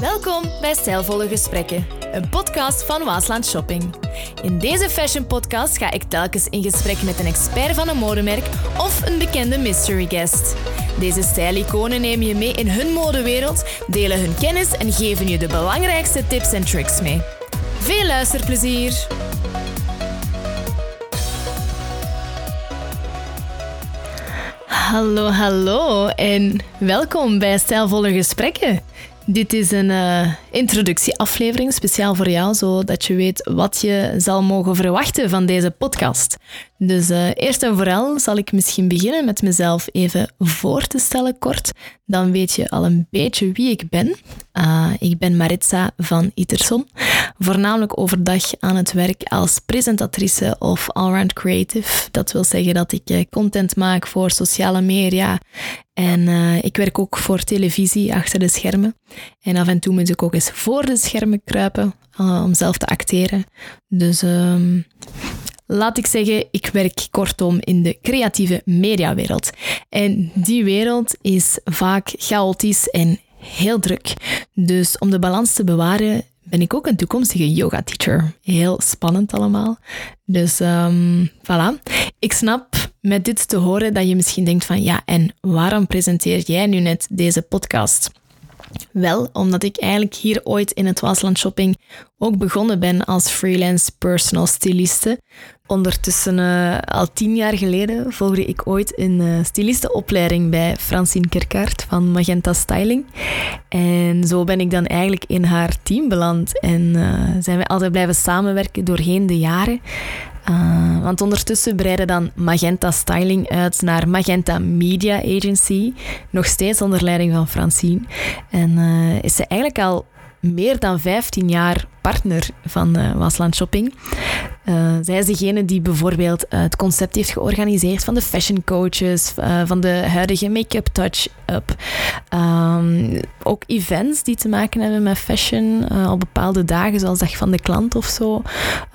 Welkom bij Stijlvolle Gesprekken, een podcast van Waasland Shopping. In deze fashion podcast ga ik telkens in gesprek met een expert van een modemerk of een bekende mystery guest. Deze stijliconen nemen je mee in hun modewereld, delen hun kennis en geven je de belangrijkste tips en tricks mee. Veel luisterplezier! Hallo, hallo en welkom bij Stijlvolle Gesprekken. Dit is een uh, introductieaflevering, speciaal voor jou, zodat je weet wat je zal mogen verwachten van deze podcast. Dus uh, eerst en vooral zal ik misschien beginnen met mezelf even voor te stellen kort. Dan weet je al een beetje wie ik ben. Uh, ik ben Maritza van Iterson, voornamelijk overdag aan het werk als presentatrice of allround creative. Dat wil zeggen dat ik content maak voor sociale media en ik werk ook voor televisie achter de schermen. En af en toe moet ik ook eens voor de schermen kruipen uh, om zelf te acteren. Dus um, laat ik zeggen, ik werk kortom in de creatieve mediawereld. En die wereld is vaak chaotisch en heel druk. Dus om de balans te bewaren ben ik ook een toekomstige yoga teacher. Heel spannend allemaal. Dus um, voilà. Ik snap met dit te horen dat je misschien denkt van ja, en waarom presenteer jij nu net deze podcast? Wel, omdat ik eigenlijk hier ooit in het Waasland Shopping ook begonnen ben als freelance personal styliste. Ondertussen, uh, al tien jaar geleden, volgde ik ooit een uh, stylistenopleiding bij Francine Kerkaert van Magenta Styling. En zo ben ik dan eigenlijk in haar team beland en uh, zijn we altijd blijven samenwerken doorheen de jaren. Uh, want ondertussen breidde dan Magenta Styling uit naar Magenta Media Agency, nog steeds onder leiding van Francine. En uh, is ze eigenlijk al meer dan 15 jaar partner van uh, Wasland Shopping. Uh, zij is degene die bijvoorbeeld het concept heeft georganiseerd van de fashion coaches, van de huidige make-up touch-up. Um, ook events die te maken hebben met fashion op bepaalde dagen, zoals dag van de klant of zo.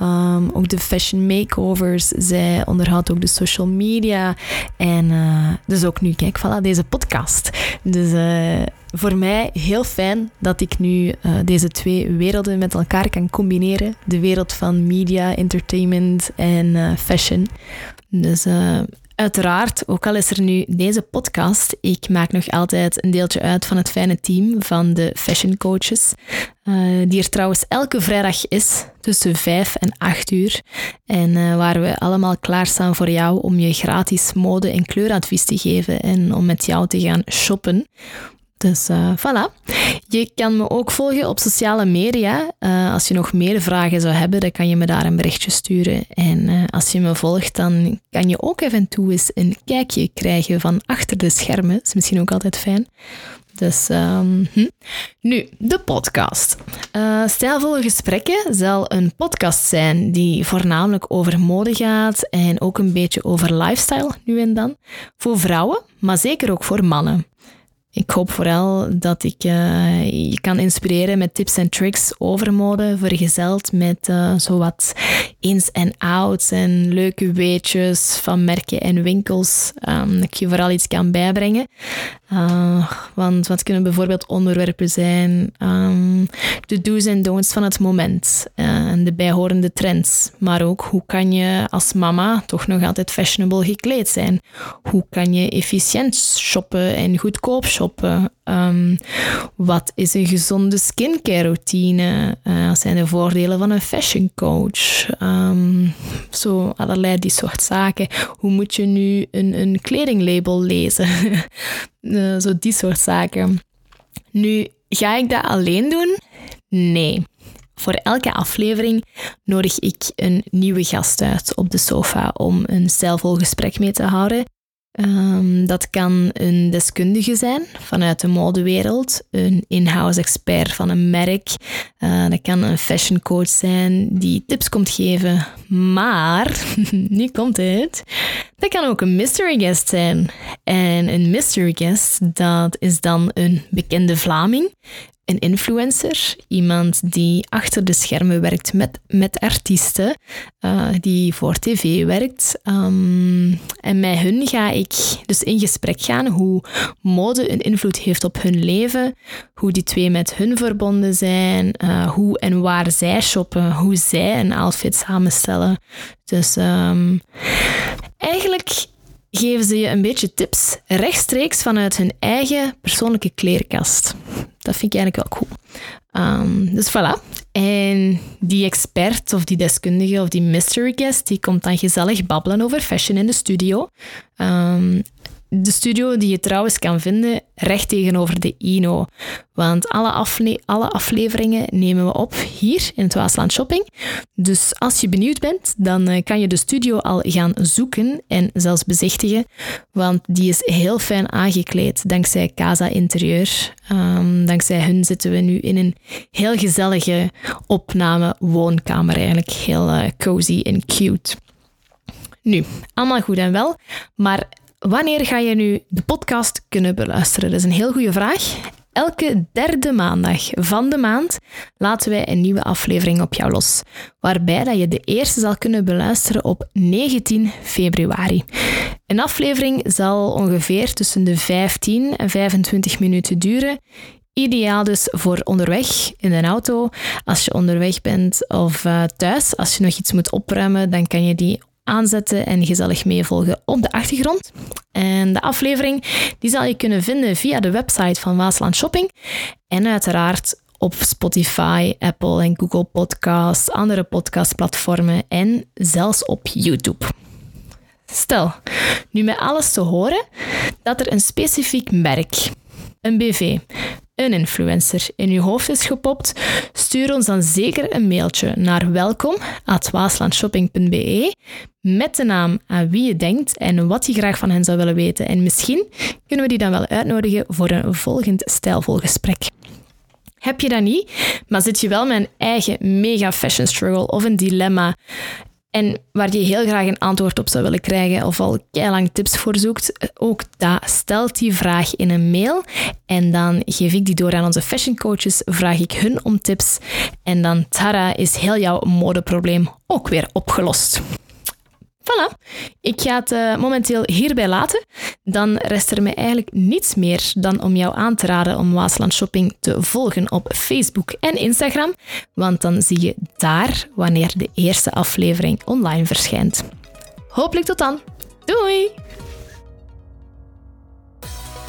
Um, ook de fashion makeovers. Zij onderhoudt ook de social media. En dus ook nu, kijk, voilà, deze podcast. Dus voor mij heel fijn dat ik nu deze twee werelden met elkaar kan combineren. De wereld van media, entertainment en uh, fashion. Dus uh, uiteraard, ook al is er nu deze podcast, ik maak nog altijd een deeltje uit van het fijne team van de fashion coaches. die er trouwens elke vrijdag is tussen 5 en 8 uur. En waar we allemaal klaarstaan voor jou om je gratis mode- en kleuradvies te geven en om met jou te gaan shoppen. Dus uh, voilà. Je kan me ook volgen op sociale media. Uh, als je nog meer vragen zou hebben, dan kan je me daar een berichtje sturen. En uh, als je me volgt, dan kan je ook even toe eens een kijkje krijgen van achter de schermen. Dat is misschien ook altijd fijn. Dus um, hm. nu, de podcast. Uh, Stijlvolle Gesprekken zal een podcast zijn die voornamelijk over mode gaat en ook een beetje over lifestyle nu en dan. Voor vrouwen, maar zeker ook voor mannen. Ik hoop vooral dat ik uh, je kan inspireren met tips en tricks over mode, vergezeld met uh, zowat ins en outs en leuke weetjes van merken en winkels. Um, dat ik je vooral iets kan bijbrengen. Uh, want wat kunnen bijvoorbeeld onderwerpen zijn? Um, de do's en don'ts van het moment en de bijhorende trends. Maar ook hoe kan je als mama toch nog altijd fashionable gekleed zijn? Hoe kan je efficiënt shoppen en goedkoop shoppen? Um, wat is een gezonde skincare routine? Uh, wat zijn de voordelen van een fashion coach? Um, zo allerlei die soort zaken. Hoe moet je nu een, een kledinglabel lezen? uh, zo die soort zaken. Nu, ga ik dat alleen doen? Nee. Voor elke aflevering nodig ik een nieuwe gast uit op de sofa om een stijlvol gesprek mee te houden. Um, dat kan een deskundige zijn vanuit de modewereld, een in-house expert van een merk. Uh, dat kan een fashion coach zijn die tips komt geven. Maar, nu komt het, dat kan ook een mystery guest zijn. En een mystery guest, dat is dan een bekende Vlaming, een influencer, iemand die achter de schermen werkt met, met artiesten, uh, die voor tv werkt. Um, en met hun ga ik dus in gesprek gaan hoe mode een invloed heeft op hun leven, hoe die twee met hun verbonden zijn, uh, hoe en waar zij shoppen, hoe zij een outfit samenstellen. Dus um, eigenlijk geven ze je een beetje tips rechtstreeks vanuit hun eigen persoonlijke kleerkast. Dat vind ik eigenlijk wel cool. Um, dus voilà. En die expert of die deskundige of die mystery guest, die komt dan gezellig babbelen over fashion in de studio. Um, de studio die je trouwens kan vinden recht tegenover de Ino. Want alle, alle afleveringen nemen we op hier in het Waasland Shopping. Dus als je benieuwd bent, dan eh, kan je de studio al gaan zoeken en zelfs bezichtigen. Want die is heel fijn aangekleed dankzij Casa Interieur. Um, dankzij hun zitten we nu in een heel gezellige opname woonkamer. Eigenlijk heel uh, cozy en cute. Nu, allemaal goed en wel, maar Wanneer ga je nu de podcast kunnen beluisteren? Dat is een heel goede vraag. Elke derde maandag van de maand laten wij een nieuwe aflevering op jou los, waarbij dat je de eerste zal kunnen beluisteren op 19 februari. Een aflevering zal ongeveer tussen de 15 en 25 minuten duren. Ideaal dus voor onderweg in de auto. Als je onderweg bent of uh, thuis, als je nog iets moet opruimen, dan kan je die aanzetten en gezellig meevolgen op de achtergrond. En de aflevering die zal je kunnen vinden via de website van Waasland Shopping en uiteraard op Spotify, Apple en Google Podcasts, andere podcastplatformen en zelfs op YouTube. Stel, nu met alles te horen dat er een specifiek merk, een BV, een influencer in uw hoofd is gepopt, stuur ons dan zeker een mailtje naar welkom@waaslandshopping.be met de naam aan wie je denkt en wat je graag van hen zou willen weten. En misschien kunnen we die dan wel uitnodigen voor een volgend stijlvol gesprek. Heb je dat niet, maar zit je wel met een eigen mega fashion struggle of een dilemma en waar je heel graag een antwoord op zou willen krijgen of al lang tips voor zoekt, ook dat stelt die vraag in een mail en dan geef ik die door aan onze fashion coaches, vraag ik hun om tips en dan tada is heel jouw modeprobleem ook weer opgelost. Voilà, ik ga het uh, momenteel hierbij laten. Dan rest er mij eigenlijk niets meer dan om jou aan te raden om Waasland Shopping te volgen op Facebook en Instagram, want dan zie je daar wanneer de eerste aflevering online verschijnt. Hopelijk tot dan. Doei!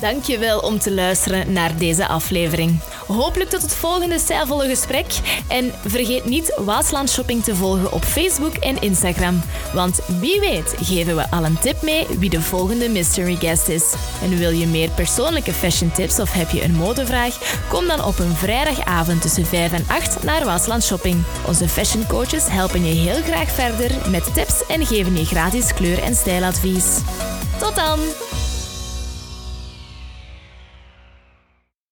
Dankjewel om te luisteren naar deze aflevering. Hopelijk tot het volgende stijlvolle gesprek. En vergeet niet Waasland Shopping te volgen op Facebook en Instagram. Want wie weet geven we al een tip mee wie de volgende mystery guest is. En wil je meer persoonlijke fashion tips of heb je een modevraag? Kom dan op een vrijdagavond tussen 5 en 8 naar Waasland Shopping. Onze fashion coaches helpen je heel graag verder met tips en geven je gratis kleur- en stijladvies. Tot dan!